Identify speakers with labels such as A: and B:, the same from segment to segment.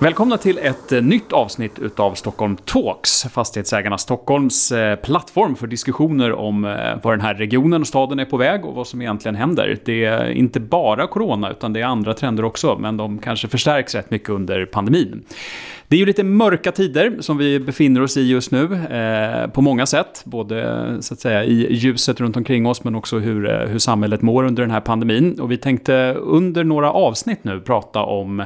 A: Välkomna till ett eh, nytt avsnitt utav Stockholm Talks, Fastighetsägarna Stockholms eh, plattform för diskussioner om eh, var den här regionen och staden är på väg och vad som egentligen händer. Det är inte bara corona utan det är andra trender också, men de kanske förstärks rätt mycket under pandemin. Det är ju lite mörka tider som vi befinner oss i just nu eh, på många sätt. Både så att säga, i ljuset runt omkring oss men också hur, hur samhället mår under den här pandemin. Och vi tänkte under några avsnitt nu prata om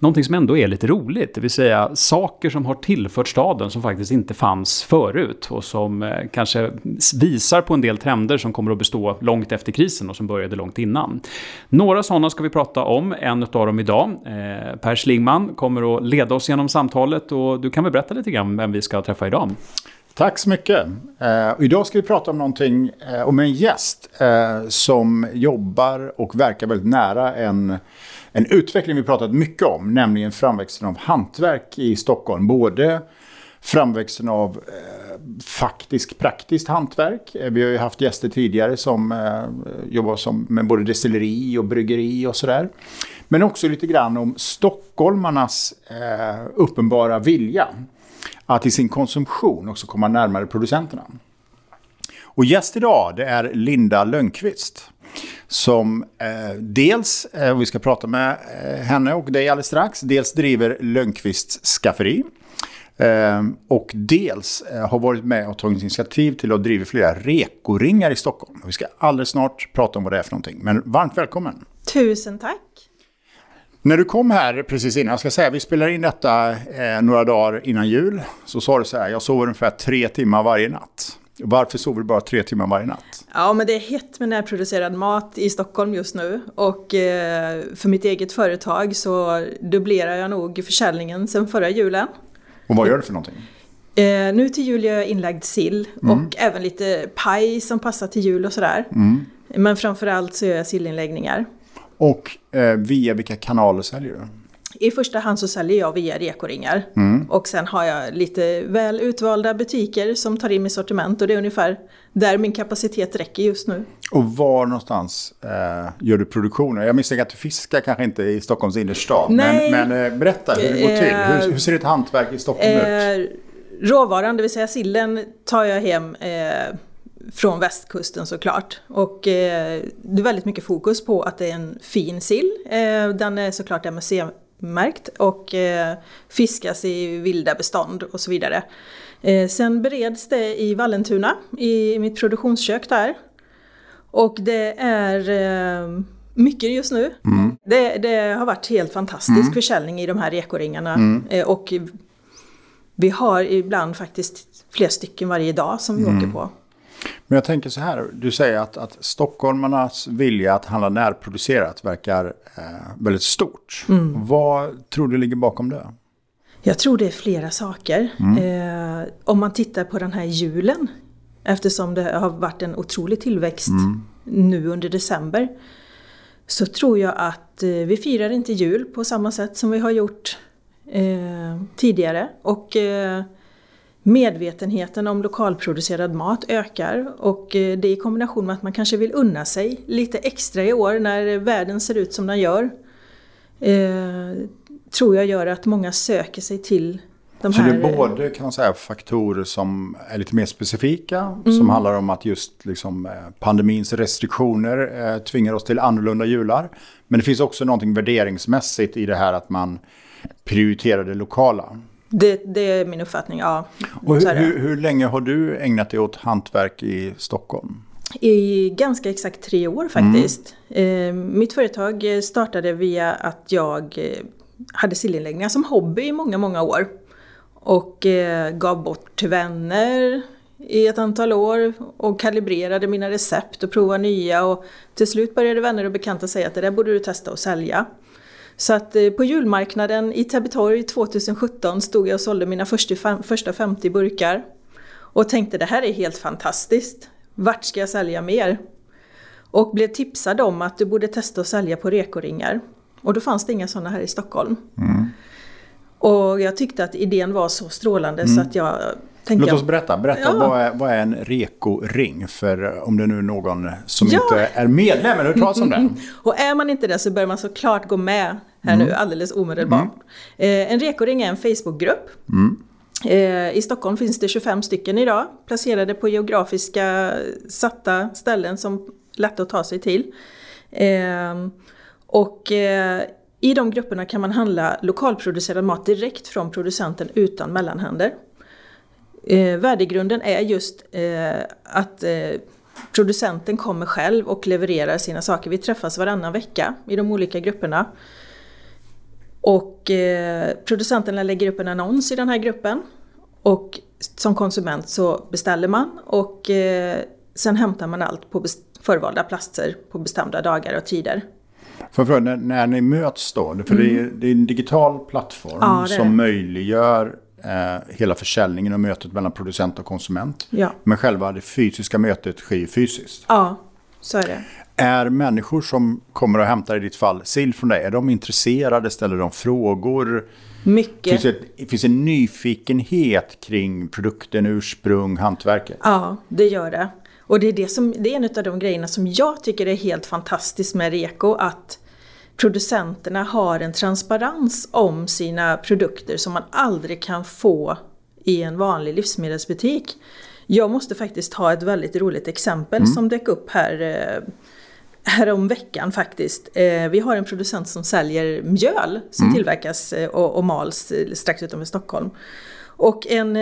A: någonting som ändå är lite roligt. Det vill säga saker som har tillfört staden som faktiskt inte fanns förut och som eh, kanske visar på en del trender som kommer att bestå långt efter krisen och som började långt innan. Några sådana ska vi prata om, en av dem idag. Eh, per Slingman kommer att leda oss genom samtalet och du kan väl berätta lite grann vem vi ska träffa idag?
B: Tack så mycket. Eh, idag ska vi prata om någonting, eh, om en gäst eh, som jobbar och verkar väldigt nära en en utveckling vi pratat mycket om, nämligen framväxten av hantverk i Stockholm. Både framväxten av eh, faktiskt praktiskt hantverk. Eh, vi har ju haft gäster tidigare som eh, jobbar som, med både destilleri och bryggeri och sådär. Men också lite grann om stockholmarnas eh, uppenbara vilja att i sin konsumtion också komma närmare producenterna. Och gäst idag det är Linda Lönnqvist som eh, dels, eh, vi ska prata med eh, henne och dig alldeles strax, dels driver Lönnqvists skafferi. Eh, och dels eh, har varit med och tagit initiativ till att driva flera rekoringar i Stockholm. Vi ska alldeles snart prata om vad det är för någonting. Men varmt välkommen!
C: Tusen tack!
B: När du kom här precis innan, jag ska säga vi spelar in detta eh, några dagar innan jul. Så sa du så här, jag sover ungefär tre timmar varje natt. Varför sover du bara tre timmar varje natt?
C: Ja, men det är hett med närproducerad mat i Stockholm just nu. Och eh, för mitt eget företag så dubblerar jag nog försäljningen sen förra julen.
B: Och vad gör du för någonting?
C: Eh, nu till jul gör jag inlagd sill mm. och även lite paj som passar till jul och sådär. Mm. Men framförallt så gör jag sillinläggningar.
B: Och eh, via vilka kanaler säljer du?
C: I första hand så säljer jag via rekoringar. Mm. Och sen har jag lite väl utvalda butiker som tar in mitt sortiment. Och det är ungefär där min kapacitet räcker just nu.
B: Och var någonstans eh, gör du produktionen? Jag misstänker att du fiskar kanske inte i Stockholms innerstad. Nej. Men, men eh, berätta hur det går till. Hur, hur, ser ett hantverk i Stockholm eh, ut?
C: Råvaran, det vill säga sillen, tar jag hem eh, från västkusten såklart. Och eh, det är väldigt mycket fokus på att det är en fin sill. Eh, den är såklart MSC märkt och eh, fiskas i vilda bestånd och så vidare. Eh, sen bereds det i Vallentuna, i mitt produktionskök där. Och det är eh, mycket just nu. Mm. Det, det, har varit helt fantastisk mm. försäljning i de här ekoringarna. Mm. Och vi har ibland faktiskt flera stycken varje dag som vi mm. åker på.
B: Men jag tänker så här, du säger att, att stockholmarnas vilja att handla närproducerat verkar eh, väldigt stort. Mm. Vad tror du ligger bakom det?
C: Jag tror det är flera saker. Mm. Eh, om man tittar på den här julen, eftersom det har varit en otrolig tillväxt mm. nu under december, så tror jag att eh, vi firar inte jul på samma sätt som vi har gjort eh, tidigare. Och eh, medvetenheten om lokalproducerad mat ökar och eh, det i kombination med att man kanske vill unna sig lite extra i år när världen ser ut som den gör. Eh, tror jag gör att många söker sig till de
B: Så
C: här...
B: Så det är både kan man säga, faktorer som är lite mer specifika, mm. som handlar om att just liksom, eh, pandemins restriktioner eh, tvingar oss till annorlunda jular. Men det finns också någonting värderingsmässigt i det här att man prioriterar det lokala.
C: Det, det, är min uppfattning, ja.
B: Och hur, hur, hur, länge har du ägnat dig åt hantverk i Stockholm?
C: I ganska exakt tre år faktiskt. Mm. Mitt företag startade via att jag eh, hade sillinläggningar som hobby i många, många år. Och eh, gav bort till vänner i ett antal år och kalibrerade mina recept och provade nya. Och till slut började vänner och bekanta säga att det där borde du testa att sälja. Så att eh, på julmarknaden i Täbytorg 2017 stod jag och sålde mina första, första 50 burkar. Och tänkte det här är helt fantastiskt. Vart ska jag sälja mer? Och blev tipsad om att du borde testa att sälja på rekoringar. Och då fanns det inga sådana här i Stockholm. Mm. Och jag tyckte att idén var så strålande mm. så att jag tänkte...
B: Låt oss berätta. Berätta, ja. vad, är, vad är en rekoring? För om det nu är någon som ja. inte är medlem eller hört talas om det.
C: och är man inte det så bör man såklart gå med här mm. nu alldeles omedelbart. Mm. Eh, en rekoring är en Facebookgrupp. Mm. Eh, I Stockholm finns det 25 stycken idag, placerade på geografiska satta ställen som är lätta att ta sig till. Eh, och eh, i de grupperna kan man handla lokalproducerad mat direkt från producenten utan mellanhänder. Eh, värdegrunden är just eh, att eh, producenten kommer själv och levererar sina saker. Vi träffas varannan vecka i de olika grupperna. Och eh, producenterna lägger upp en annons i den här gruppen. Och som konsument så beställer man och eh, sen hämtar man allt på förvalda platser på bestämda dagar och tider.
B: För, när, när ni möts då, för mm. det, är, det är en digital plattform ja, som möjliggör eh, hela försäljningen och mötet mellan producent och konsument. Ja. Men själva det fysiska mötet sker fysiskt.
C: Ja, så är det.
B: Är människor som kommer och hämtar i ditt fall sill från dig, är de intresserade? Ställer de frågor?
C: Mycket.
B: Finns det finns en nyfikenhet kring produkten, ursprung, hantverket?
C: Ja, det gör det. Och det är, det, som, det är en av de grejerna som jag tycker är helt fantastiskt med Reko, att producenterna har en transparens om sina produkter som man aldrig kan få i en vanlig livsmedelsbutik. Jag måste faktiskt ha ett väldigt roligt exempel mm. som dök upp här eh, härom veckan faktiskt. Eh, vi har en producent som säljer mjöl som mm. tillverkas eh, och, och mals strax utanför Stockholm. Och en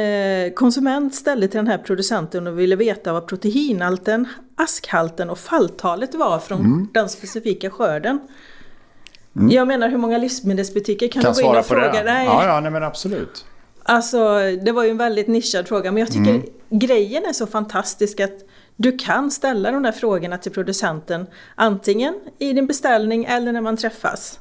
C: konsument ställde till den här producenten och ville veta vad proteinhalten, askhalten och falltalet var från mm. den specifika skörden. Mm. Jag menar hur många livsmedelsbutiker kan, kan du gå in och fråga? Det.
B: Nej. Ja, ja, nej, men absolut.
C: Alltså, det var ju en väldigt nischad fråga, men jag tycker mm. grejen är så fantastisk att du kan ställa de där frågorna till producenten antingen i din beställning eller när man träffas.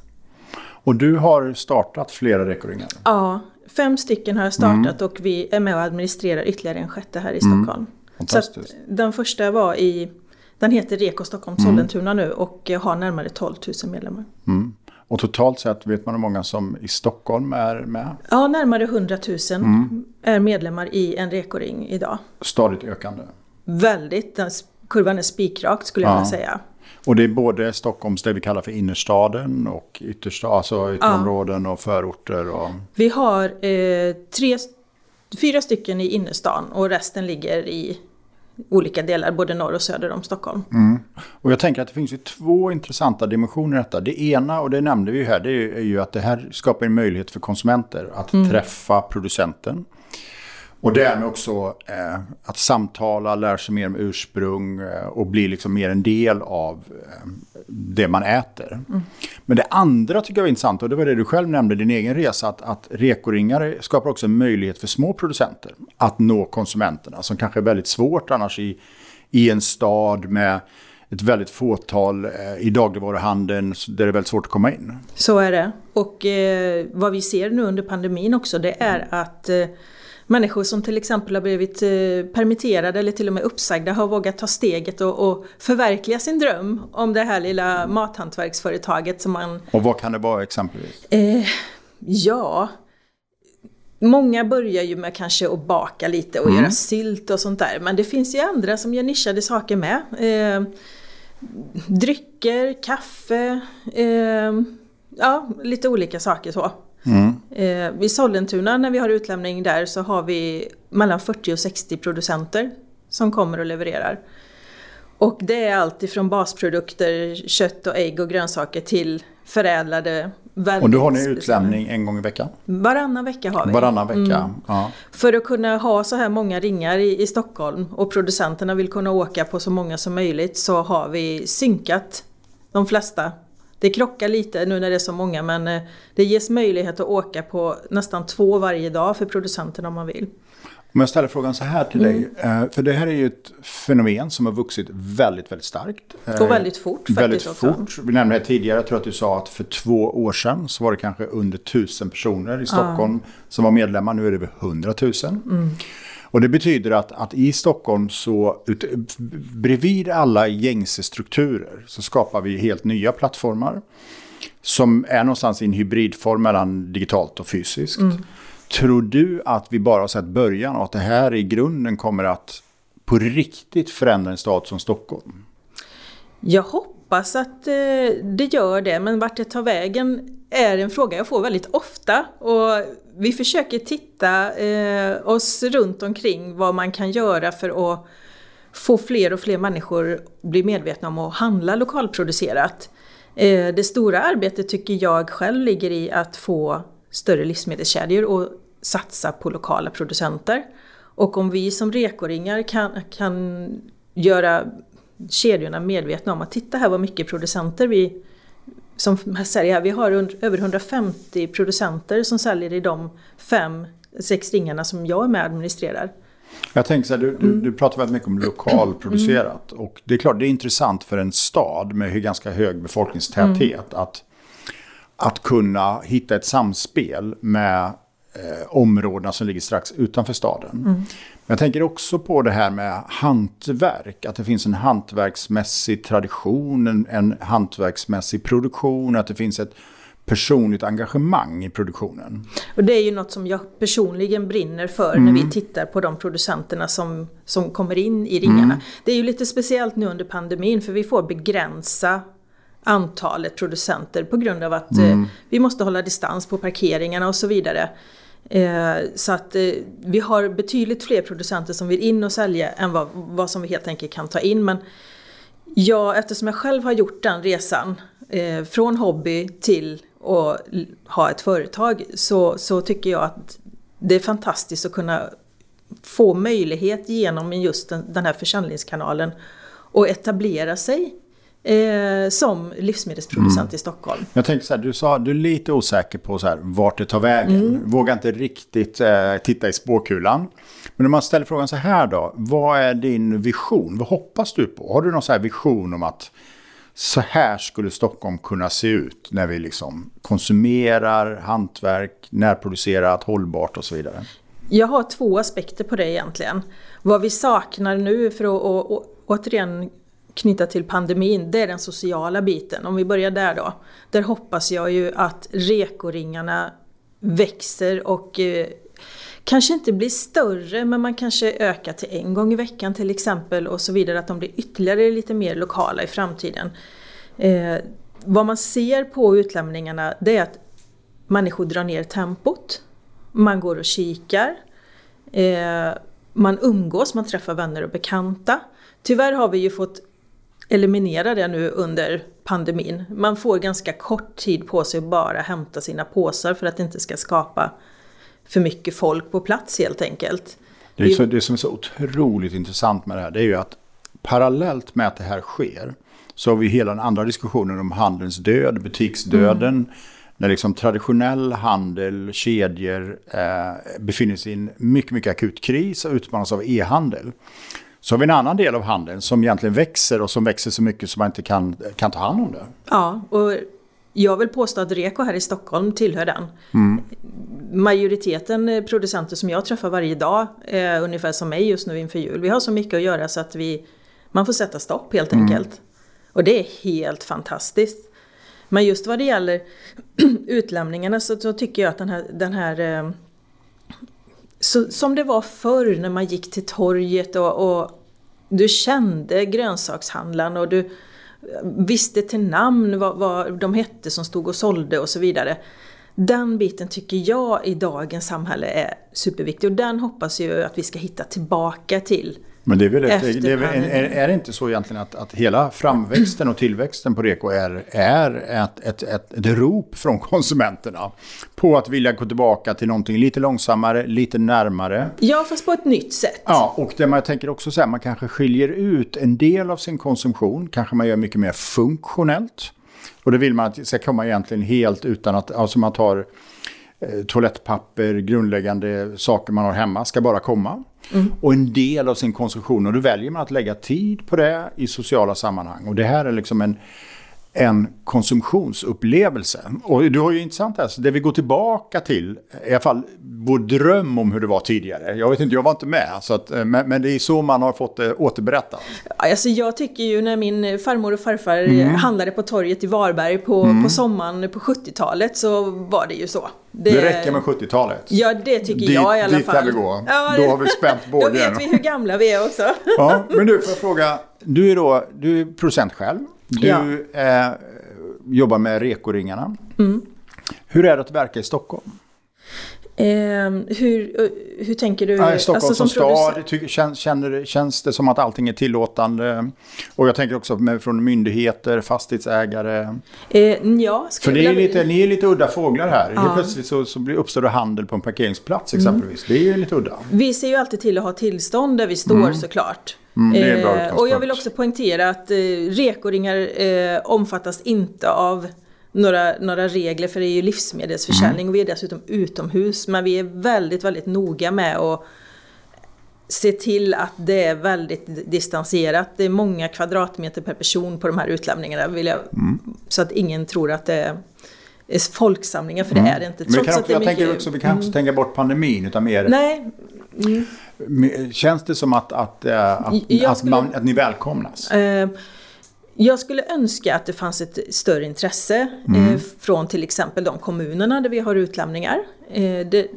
B: Och du har startat flera rekoringar?
C: Ja, fem stycken har jag startat mm. och vi är med och administrerar ytterligare en sjätte här i mm. Stockholm.
B: Fantastiskt. Så
C: den första var i, den heter Reko Stockholm mm. Sollentuna nu och har närmare 12 000 medlemmar.
B: Mm. Och totalt sett vet man hur många som i Stockholm är med?
C: Ja, närmare 100 000 mm. är medlemmar i en rekoring idag.
B: Stadigt ökande?
C: Väldigt. Den, kurvan är spikrakt skulle jag ja. vilja säga.
B: Och det är både Stockholms, det vi kallar för innerstaden och yttersta, alltså ytterområden ja. och förorter? Och...
C: Vi har eh, tre, fyra stycken i innerstan och resten ligger i olika delar, både norr och söder om Stockholm.
B: Mm. Och jag tänker att det finns ju två intressanta dimensioner i detta. Det ena, och det nämnde vi ju här, det är ju att det här skapar en möjlighet för konsumenter att mm. träffa producenten. Och därmed också eh, att samtala, lära sig mer om ursprung eh, och bli liksom mer en del av eh, det man äter. Mm. Men det andra tycker jag var intressant och det var det du själv nämnde din egen resa. Att, att rekoringar skapar också en möjlighet för små producenter att nå konsumenterna. Som kanske är väldigt svårt annars i, i en stad med ett väldigt fåtal eh, i dagligvaruhandeln där det är väldigt svårt att komma in.
C: Så är det. Och eh, vad vi ser nu under pandemin också det är att eh, människor som till exempel har blivit eh, permitterade eller till och med uppsagda har vågat ta steget och, och förverkliga sin dröm om det här lilla mathantverksföretaget som man...
B: Och vad kan det vara exempelvis?
C: Eh, ja, Många börjar ju med kanske att baka lite och mm. göra sylt och sånt där. Men det finns ju andra som gör nischade saker med. Eh, drycker, kaffe, eh, ja lite olika saker så. Mm. Eh, vid Sollentuna när vi har utlämning där så har vi mellan 40 och 60 producenter som kommer och levererar. Och det är allt ifrån basprodukter, kött och ägg och grönsaker till förädlade
B: och då har ni utlämning en gång i veckan?
C: Varannan vecka har vi.
B: Varannan vecka, mm. ja.
C: För att kunna ha så här många ringar i, i Stockholm och producenterna vill kunna åka på så många som möjligt så har vi synkat de flesta det krockar lite nu när det är så många men eh, det ges möjlighet att åka på nästan två varje dag för producenten om man vill.
B: Om jag ställer frågan så här till dig, mm. för det här är ju ett fenomen som har vuxit väldigt, väldigt starkt.
C: Och väldigt fort
B: Väldigt
C: också.
B: fort. Vi nämnde det tidigare, jag tror att du sa att för två år sedan så var det kanske under tusen personer i Stockholm ja. som var medlemmar. Nu är det över hundratusen. Mm. Och det betyder att, att i Stockholm så, ut, bredvid alla gängse strukturer, så skapar vi helt nya plattformar. Som är någonstans i en hybridform mellan digitalt och fysiskt. Mm. Tror du att vi bara har sett början och att det här i grunden kommer att på riktigt förändra en stad som Stockholm?
C: Jag hoppas hoppas att eh, det gör det, men vart det tar vägen är en fråga jag får väldigt ofta. Och vi försöker titta eh, oss runt omkring vad man kan göra för att få fler och fler människor bli medvetna om att handla lokalproducerat. Eh, det stora arbetet tycker jag själv ligger i att få större livsmedelskedjor och satsa på lokala producenter. Och om vi som rekoringar kan, kan göra kedjorna medvetna om att titta här vad mycket producenter vi som säljer här. Vi har över 150 producenter som säljer i de fem, sex ringarna som jag är med och administrerar.
B: Jag tänker så här, du, mm. du, pratar väldigt mycket om lokalproducerat. Mm. Och det är klart, det är intressant för en stad med ganska hög befolkningstäthet mm. att, att kunna hitta ett samspel med eh, områdena som ligger strax utanför staden. Mm. Jag tänker också på det här med hantverk. Att det finns en hantverksmässig tradition, en, en hantverksmässig produktion, att det finns ett personligt engagemang i produktionen.
C: Och det är ju något som jag personligen brinner för mm. när vi tittar på de producenterna som, som kommer in i ringarna. Mm. Det är ju lite speciellt nu under pandemin för vi får begränsa antalet producenter på grund av att mm. eh, vi måste hålla distans på parkeringarna och så vidare. Eh, så att eh, vi har betydligt fler producenter som vill in och sälja än vad, vad som vi helt enkelt kan ta in. Men ja, eftersom jag själv har gjort den resan eh, från hobby till att ha ett företag så, så tycker jag att det är fantastiskt att kunna få möjlighet genom just den, den här försäljningskanalen och etablera sig eh, som livsmedelsproducent mm. i Stockholm.
B: Jag tänkte så här, du sa du är lite osäker på så här, vart det tar vägen. Mm. Vågar inte riktigt eh, titta i spåkulan. Men om man ställer frågan så här då, vad är din vision? Vad hoppas du på? Har du någon så här vision om att så här skulle Stockholm kunna se ut när vi liksom konsumerar hantverk, närproducerat, hållbart och så vidare?
C: Jag har två aspekter på det egentligen. Vad vi saknar nu för att och, återigen knyta till pandemin, det är den sociala biten. Om vi börjar där då. Där hoppas jag ju att rekoringarna växer och eh, kanske inte blir större men man kanske ökar till en gång i veckan till exempel och så vidare. Att de blir ytterligare lite mer lokala i framtiden. Eh, vad man ser på utlämningarna det är att människor drar ner tempot. Man går och kikar. Eh, man umgås, man träffar vänner och bekanta. Tyvärr har vi ju fått eliminera det nu under pandemin. Man får ganska kort tid på sig att bara hämta sina påsar för att det inte ska skapa för mycket folk på plats helt enkelt.
B: Det, så, det som är så otroligt intressant med det här det är ju att parallellt med att det här sker så har vi hela den andra diskussionen om handelns död, butiksdöden. Mm. När liksom traditionell handel, kedjor eh, befinner sig i en mycket, mycket akut kris och utmanas av e-handel. Så har vi en annan del av handeln som egentligen växer och som växer så mycket som man inte kan, kan ta hand om det.
C: Ja, och jag vill påstå att Reko här i Stockholm tillhör den. Mm. Majoriteten producenter som jag träffar varje dag är ungefär som mig just nu inför jul. Vi har så mycket att göra så att vi, man får sätta stopp helt mm. enkelt. Och det är helt fantastiskt. Men just vad det gäller utlämningarna så, så, tycker jag att den här, den här eh, så, som det var förr när man gick till torget och, och du kände grönsakshandlaren och du visste till namn vad, vad de hette som stod och sålde och så vidare. Den biten tycker jag i dagens samhälle är superviktig och den hoppas jag att vi ska hitta tillbaka till.
B: Men det är väl ett, det är, är, är, det inte så egentligen att, att hela framväxten och tillväxten på Reko är, är ett, ett, ett, ett rop från konsumenterna på att vilja gå tillbaka till någonting lite långsammare, lite närmare.
C: Ja, fast på ett nytt sätt.
B: Ja, och det man tänker också så här, man kanske skiljer ut en del av sin konsumtion, kanske man gör mycket mer funktionellt. Och det vill man att det ska komma egentligen helt utan att, alltså man tar Eh, toalettpapper, grundläggande saker man har hemma ska bara komma. Mm. Och en del av sin konsumtion, och då väljer man att lägga tid på det i sociala sammanhang. Och det här är liksom en en konsumtionsupplevelse. Och du har ju intressant här, så det vi går tillbaka till, i alla fall vår dröm om hur det var tidigare. Jag vet inte, jag var inte med, så att, eh, men, men det är så man har fått det återberättat.
C: Alltså jag tycker ju när min farmor och farfar mm. handlade på torget i Varberg på, mm. på sommaren på 70-talet så var det ju så.
B: Det, det räcker med 70-talet.
C: Ja, det tycker dit, jag i alla
B: dit
C: fall.
B: Dit kan vi gå. Ja, då har vi spänt bågen.
C: Då vet vi hur gamla vi är också.
B: ja, men du, får jag fråga. Du är då du är producent själv. Du ja. eh, jobbar med Rekoringarna. Mm. Hur är det att verka i Stockholm?
C: Eh, hur, hur tänker du?
B: Ja, Stockholm alltså, som, som stad, tycker, känns, känner, känns det som att allting är tillåtande? Och jag tänker också med, från myndigheter, fastighetsägare.
C: Eh, ja,
B: För det är lite, ni är lite udda fåglar här. Ja. Helt plötsligt så, så uppstår det handel på en parkeringsplats mm. exempelvis. Mm. Det är ju lite udda.
C: Vi ser ju alltid till att ha tillstånd där vi står mm. såklart.
B: Mm, eh,
C: och jag vill också poängtera att eh, rekoringar eh, omfattas inte av några, några regler för det är ju livsmedelsförsäljning mm. och vi är dessutom utomhus. Men vi är väldigt, väldigt noga med att se till att det är väldigt distanserat. Det är många kvadratmeter per person på de här utlämningarna. Vill jag, mm. Så att ingen tror att det är folksamlingar, för det mm. är det inte.
B: Trots kan också, att det är jag mycket... tänker också, vi kan inte mm. tänka bort pandemin, utan mer...
C: Nej. Mm.
B: Känns det som att, att, eh, att, skulle, att, man, att ni välkomnas?
C: Eh, jag skulle önska att det fanns ett större intresse eh, mm. eh, från till exempel de kommunerna där vi har utlämningar. Eh, det,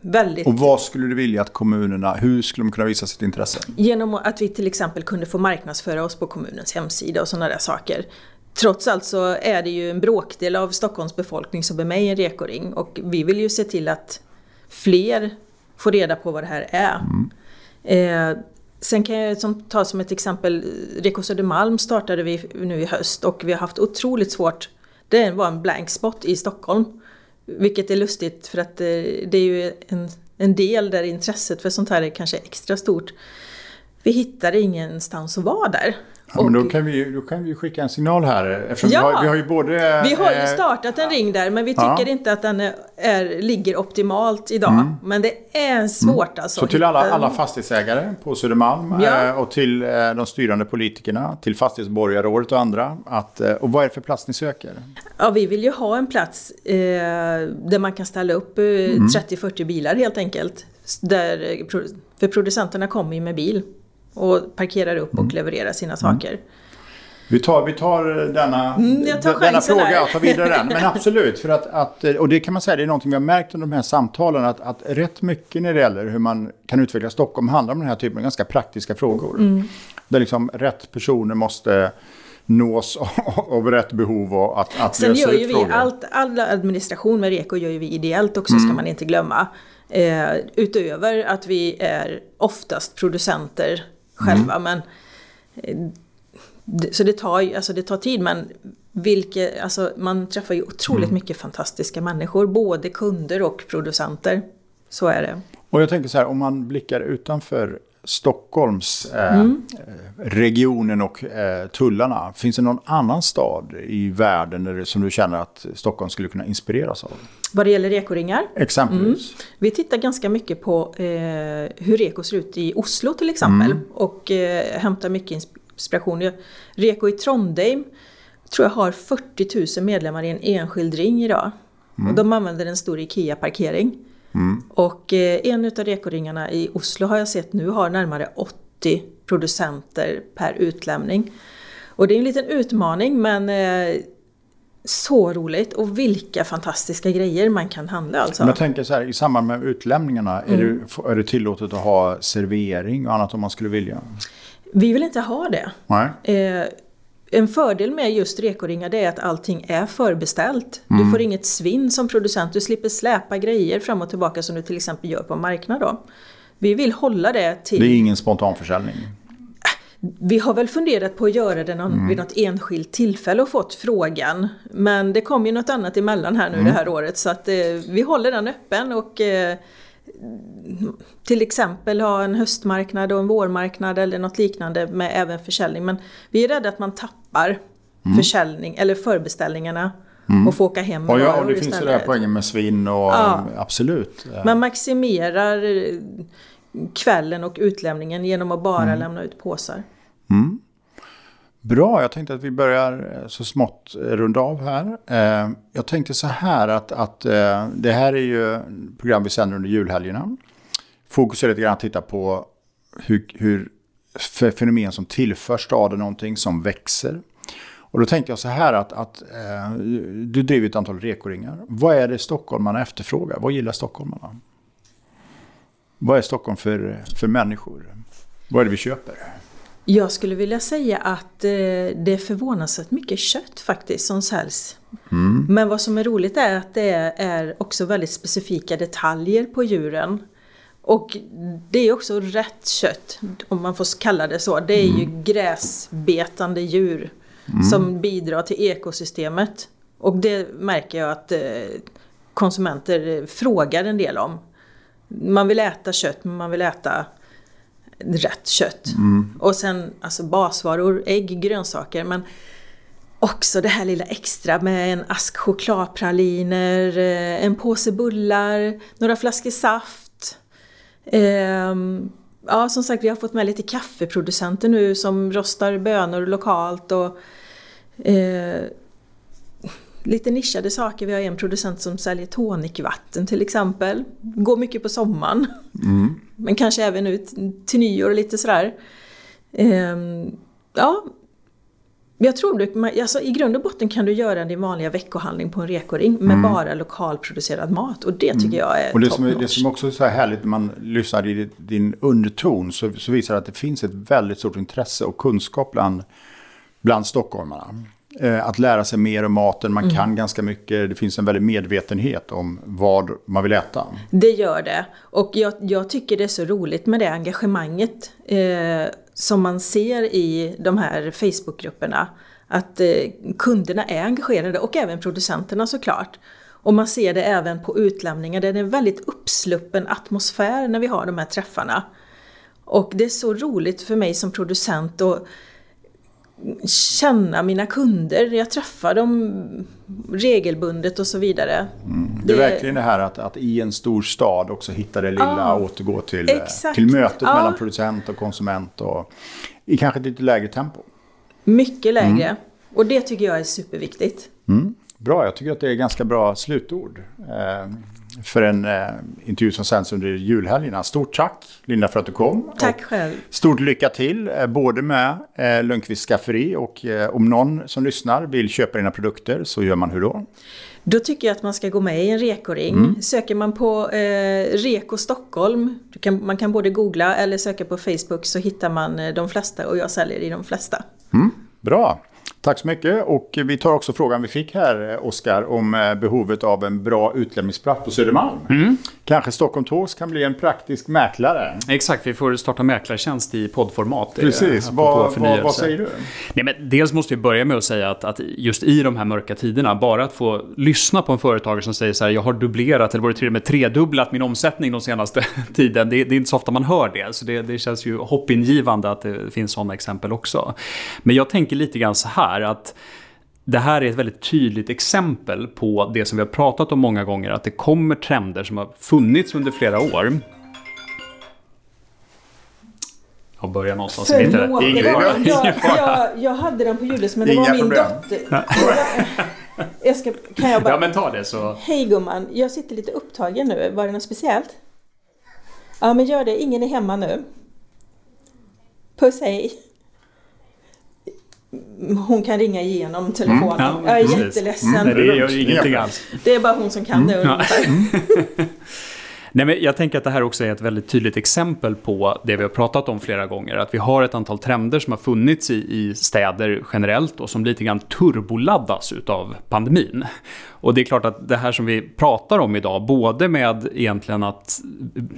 C: väldigt...
B: Och vad skulle du vilja att kommunerna, hur skulle de kunna visa sitt intresse?
C: Genom att vi till exempel kunde få marknadsföra oss på kommunens hemsida och sådana där saker. Trots allt så är det ju en bråkdel av Stockholms befolkning som är med i en rekoring och vi vill ju se till att fler Få reda på vad det här är. Mm. Eh, sen kan jag som, ta som ett exempel, Reko Södermalm startade vi nu i höst och vi har haft otroligt svårt, det var en blank spot i Stockholm. Vilket är lustigt för att eh, det är ju en, en del där intresset för sånt här är kanske extra stort. Vi hittade ingenstans att vara där.
B: Ja, men då kan, vi, då kan vi skicka en signal här. Eftersom ja, vi, har, vi har ju både...
C: Vi har ju eh, startat en ring där men vi tycker ja. inte att den är, ligger optimalt idag. Mm. Men det är svårt mm. alltså.
B: Så till alla, alla fastighetsägare på Södermalm ja. Eh, och till eh, de styrande politikerna, till Fastighetsborgarrådet och andra. Att, och vad är det för plats ni söker?
C: Ja, vi vill ju ha en plats eh, där man kan ställa upp eh, mm. 30-40 bilar helt enkelt. Där, för producenterna kommer ju med bil och parkerar upp och mm. levererar sina mm. saker.
B: Vi tar, vi tar denna, mm, tar denna fråga och tar vidare den. Men absolut, för att, att, och det kan man säga, det är någonting vi har märkt under de här samtalen, att, att rätt mycket när det gäller hur man kan utveckla Stockholm handlar om den här typen av ganska praktiska frågor. Mm. Där liksom rätt personer måste nås av rätt behov och att, att
C: Sen gör ju vi allt, all administration med REKO gör ju vi ideellt också, mm. ska man inte glömma. Eh, utöver att vi är oftast producenter själva. Mm. Men, eh, så det tar, alltså det tar tid men vilke, alltså man träffar ju otroligt mm. mycket fantastiska människor. Både kunder och producenter. Så är det.
B: Och jag tänker så här, om man blickar utanför Stockholms eh, mm. regionen och eh, tullarna. Finns det någon annan stad i världen där, som du känner att Stockholm skulle kunna inspireras av?
C: Vad det gäller ekoringar?
B: Exempelvis. Mm.
C: Vi tittar ganska mycket på eh, hur reko ser ut i Oslo till exempel. Mm. Och eh, hämtar mycket inspiration. Reko i Trondheim tror jag har 40 000 medlemmar i en enskild ring idag. Mm. Och de använder en stor IKEA-parkering. Mm. Och eh, en av rekoringarna i Oslo har jag sett nu har närmare 80 producenter per utlämning. Och det är en liten utmaning men eh, så roligt och vilka fantastiska grejer man kan handla alltså.
B: Men jag tänker så här, i samband med utlämningarna, mm. är, det, är det tillåtet att ha servering och annat om man skulle vilja?
C: Vi vill inte ha det.
B: Nej.
C: Eh, en fördel med just rekoringar är att allting är förbeställt. Mm. Du får inget svinn som producent, du slipper släpa grejer fram och tillbaka som du till exempel gör på en marknad. Då. Vi vill hålla det till...
B: Det är ingen spontanförsäljning?
C: Vi har väl funderat på att göra det någon, mm. vid något enskilt tillfälle och fått frågan. Men det kom ju något annat emellan här nu mm. det här året så att eh, vi håller den öppen och eh, till exempel ha en höstmarknad och en vårmarknad eller något liknande med även försäljning. Men vi är rädda att man tappar mm. försäljning eller förbeställningarna mm. och få åka hem
B: och ja, och det finns ju det här poängen med svinn och ja. absolut.
C: Man maximerar kvällen och utlämningen genom att bara mm. lämna ut påsar.
B: Mm. Bra, jag tänkte att vi börjar eh, så smått eh, runda av här. Eh, jag tänkte så här att, att det här är ju program vi sänder under julhelgerna. Fokus är lite grann att titta på hur, hur fenomen som tillför staden någonting som växer. Och då tänkte jag så här att, att du driver ett antal rekoringar. Vad är det stockholmarna efterfrågar? Vad gillar stockholmarna? Vad är Stockholm för, för människor? Vad är det vi köper?
C: Jag skulle vilja säga att eh, det är förvånansvärt mycket kött faktiskt som säljs. Mm. Men vad som är roligt är att det är också väldigt specifika detaljer på djuren. Och det är också rätt kött, om man får kalla det så. Det är mm. ju gräsbetande djur mm. som bidrar till ekosystemet. Och det märker jag att eh, konsumenter frågar en del om. Man vill äta kött, men man vill äta Rött kött. Mm. Och sen alltså basvaror, ägg, grönsaker. Men också det här lilla extra med en ask chokladpraliner, eh, en påse bullar, några flaskor saft. Ehm, ja, som sagt, vi har fått med lite kaffeproducenter nu som rostar bönor lokalt. och eh, lite nischade saker. Vi har en producent som säljer tonicvatten till exempel. Går mycket på sommaren. Mm. Men kanske även ut till nyår och lite sådär. Ehm, ja, jag tror du, alltså, i grund och botten kan du göra din vanliga veckohandling på en rekoring med mm. bara lokalproducerad mat. Och det tycker mm. jag är
B: Och det som, är, det som också är så här härligt när man lyssnar i din underton så, så visar det att det finns ett väldigt stort intresse och kunskap bland, bland stockholmarna. Eh, att lära sig mer om maten, man mm. kan ganska mycket. Det finns en väldig medvetenhet om vad man vill äta.
C: Det gör det. Och jag, jag tycker det är så roligt med det engagemanget eh, som man ser i de här Facebookgrupperna. Att eh, kunderna är engagerade och även producenterna såklart. Och man ser det även på utlämningar. Det är en väldigt uppsluppen atmosfär när vi har de här träffarna. Och det är så roligt för mig som producent och känna mina kunder. Jag träffar dem regelbundet och så vidare.
B: Mm. Det är det... verkligen det här att, att i en stor stad också hitta det lilla och återgå till, till mötet ah. mellan producent och konsument. Och, I kanske ett lite lägre tempo.
C: Mycket lägre. Mm. Och det tycker jag är superviktigt.
B: Mm. Bra, jag tycker att det är ganska bra slutord. Eh, för en eh, intervju som sänds under julhelgerna. Stort tack Linda för att du kom.
C: Tack själv.
B: Stort lycka till eh, både med eh, Lundqvist Skafferi och om någon som lyssnar vill köpa dina produkter så gör man hur då?
C: Då tycker jag att man ska gå med i en rekoring. Mm. Söker man på eh, Reko Stockholm, kan, man kan både googla eller söka på Facebook så hittar man de flesta och jag säljer i de flesta.
B: Mm. Bra. Tack så mycket. Och vi tar också frågan vi fick här, Oskar, om eh, behovet av en bra utlämningsplats på Södermalm. Mm. Kanske Stockholm Tågs kan bli en praktisk mäklare.
A: Exakt, vi får starta mäklartjänst i poddformat.
B: Eh, Precis, vad, vad, vad, säger du?
A: Nej, men dels måste vi börja med att säga att, att, just i de här mörka tiderna, bara att få lyssna på en företagare som säger så här, jag har dubblerat eller varit till och med tredubblat min omsättning de senaste tiden. Det, det, är inte så ofta man hör det, så det, det känns ju hoppingivande att det finns sådana exempel också. Men jag tänker lite grann så här, att det här är ett väldigt tydligt exempel på det som vi har pratat om många gånger, att det kommer trender som har funnits under flera år. Jag börjar någonstans.
C: Förlåt, det var, jag, jag, jag hade den på ljudet men det Inga var min problem. dotter. Jag ska, kan jag bara...
A: Ja men ta det så.
C: Hej gumman, jag sitter lite upptagen nu. Var det något speciellt? Ja men gör det, ingen är hemma nu. Puss hej hon kan ringa igenom telefonen. Mm, ja, jag är precis. jätteledsen. Mm,
A: det gör ingenting alls.
C: Det är bara hon som kan det. Mm, ja.
A: Nej, men jag tänker att det här också är ett väldigt tydligt exempel på det vi har pratat om flera gånger. Att vi har ett antal trender som har funnits i, i städer generellt och som lite grann turboladdas utav pandemin. Och det är klart att det här som vi pratar om idag, både med egentligen att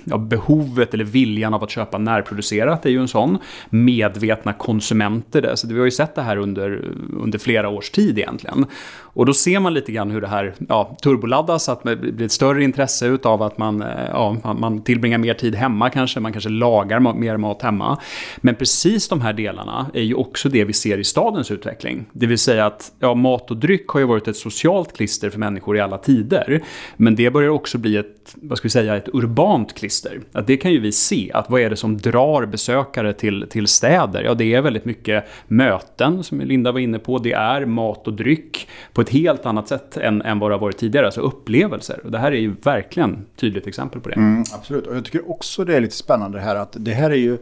A: ja, behovet eller viljan av att köpa närproducerat är ju en sån. Medvetna konsumenter, så vi har ju sett det här under, under flera års tid egentligen. Och då ser man lite grann hur det här ja, turboladdas, att det blir ett större intresse utav att man, eh, ja, man tillbringar mer tid hemma kanske, man kanske lagar mer mat hemma. Men precis de här delarna är ju också det vi ser i stadens utveckling. Det vill säga att ja, mat och dryck har ju varit ett socialt klister för människor i alla tider. Men det börjar också bli ett, vad ska vi säga, ett urbant klister. Att det kan ju vi se, att vad är det som drar besökare till, till städer? Ja, det är väldigt mycket möten, som Linda var inne på. Det är mat och dryck på ett helt annat sätt än, än vad det har varit tidigare. Alltså upplevelser. Och det här är ju verkligen ett tydligt exempel på det.
B: Mm, absolut, och jag tycker också det är lite spännande här att det här är ju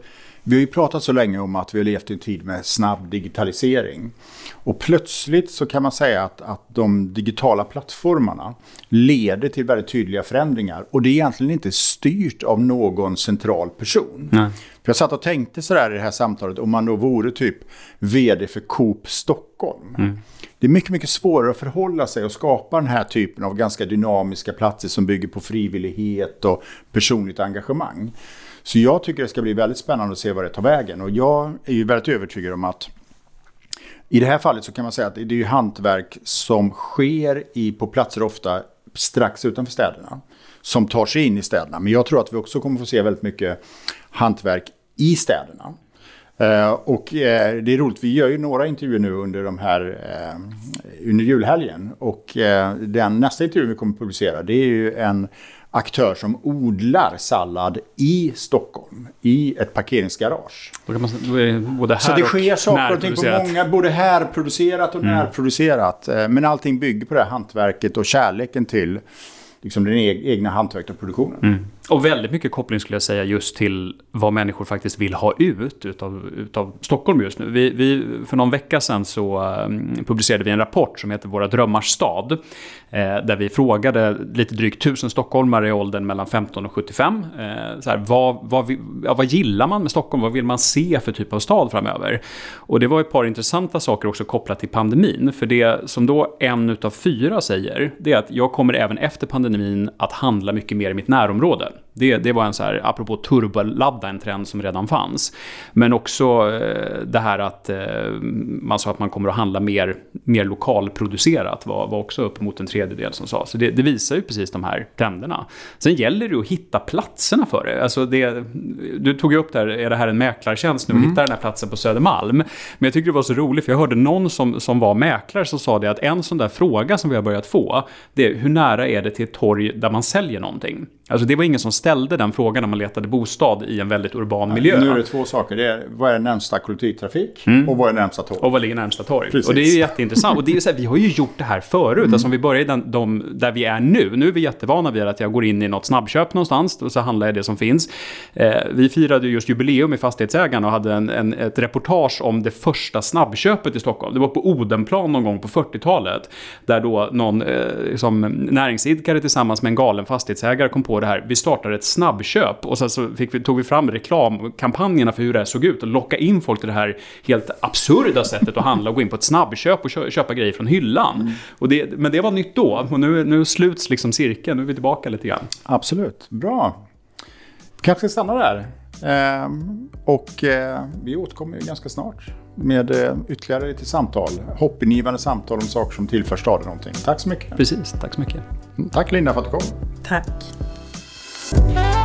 B: vi har ju pratat så länge om att vi har levt i en tid med snabb digitalisering. Och plötsligt så kan man säga att, att de digitala plattformarna leder till väldigt tydliga förändringar. Och det är egentligen inte styrt av någon central person. Nej. För jag satt och tänkte sådär i det här samtalet, om man då vore typ vd för Coop Stockholm. Mm. Det är mycket, mycket svårare att förhålla sig och skapa den här typen av ganska dynamiska platser som bygger på frivillighet och personligt engagemang. Så jag tycker det ska bli väldigt spännande att se vad det tar vägen. Och jag är ju väldigt övertygad om att i det här fallet så kan man säga att det är ju hantverk som sker i, på platser ofta strax utanför städerna. Som tar sig in i städerna. Men jag tror att vi också kommer få se väldigt mycket hantverk i städerna. Eh, och eh, det är roligt, vi gör ju några intervjuer nu under de här eh, under julhelgen. Och eh, den nästa intervju vi kommer publicera det är ju en aktör som odlar sallad i Stockholm, i ett parkeringsgarage.
A: Då kan man, både här
B: Så det sker saker och ting på många, både härproducerat och mm. närproducerat. Eh, men allting bygger på det här hantverket och kärleken till liksom den egna hantverket och produktionen. Mm.
A: Och väldigt mycket koppling skulle jag säga just till vad människor faktiskt vill ha ut utav, utav Stockholm just nu. Vi, vi, för någon vecka sedan så ehm, publicerade vi en rapport som heter Våra drömmars stad. Eh, där vi frågade lite drygt tusen stockholmare i åldern mellan 15 och 75. Eh, så här, vad, vad, ja, vad gillar man med Stockholm? Vad vill man se för typ av stad framöver? Och det var ett par intressanta saker också kopplat till pandemin. För det som då en utav fyra säger, det är att jag kommer även efter pandemin att handla mycket mer i mitt närområde. Det, det var en så här, apropå turboladda, en trend som redan fanns. Men också eh, det här att eh, man sa att man kommer att handla mer, mer lokalproducerat var, var också uppemot en tredjedel som sa. Så det, det, visar ju precis de här trenderna. Sen gäller det att hitta platserna för det. Alltså det du tog ju upp där, är det här en mäklartjänst nu? Mm. Hitta den här platsen på Södermalm. Men jag tycker det var så roligt, för jag hörde någon som, som var mäklare som sa det att en sån där fråga som vi har börjat få, det är hur nära är det till ett torg där man säljer någonting? Alltså det var ingen som ställde den frågan när man letade bostad i en väldigt urban miljö.
B: Nu är det två saker. Det är, vad är närmsta kollektivtrafik mm. och vad är närmsta torg?
A: Och vad ligger närmsta torg? Precis. Och det är ju jätteintressant. Och det är så här, vi har ju gjort det här förut. Mm. Alltså om vi börjar den, de, där vi är nu. Nu är vi jättevana vid att jag går in i något snabbköp någonstans och så handlar jag det som finns. Eh, vi firade just jubileum i Fastighetsägarna och hade en, en, ett reportage om det första snabbköpet i Stockholm. Det var på Odenplan någon gång på 40-talet. Där då någon eh, liksom, näringsidkare tillsammans med en galen fastighetsägare kom på det här. Vi startar ett snabbköp och sen så vi, tog vi fram reklamkampanjerna för hur det här såg ut och locka in folk till det här helt absurda sättet att handla och gå in på ett snabbköp och köpa grejer från hyllan. Mm. Och det, men det var nytt då och nu, nu sluts liksom cirkeln, nu är vi tillbaka lite grann.
B: Absolut, bra. Kanske stanna där. Ehm, och eh, vi återkommer ganska snart med eh, ytterligare lite samtal. Hoppingivande samtal om saker som tillför staden någonting. Tack så mycket.
A: Precis, tack så mycket.
B: Tack Linda för att du kom.
C: Tack. Bye.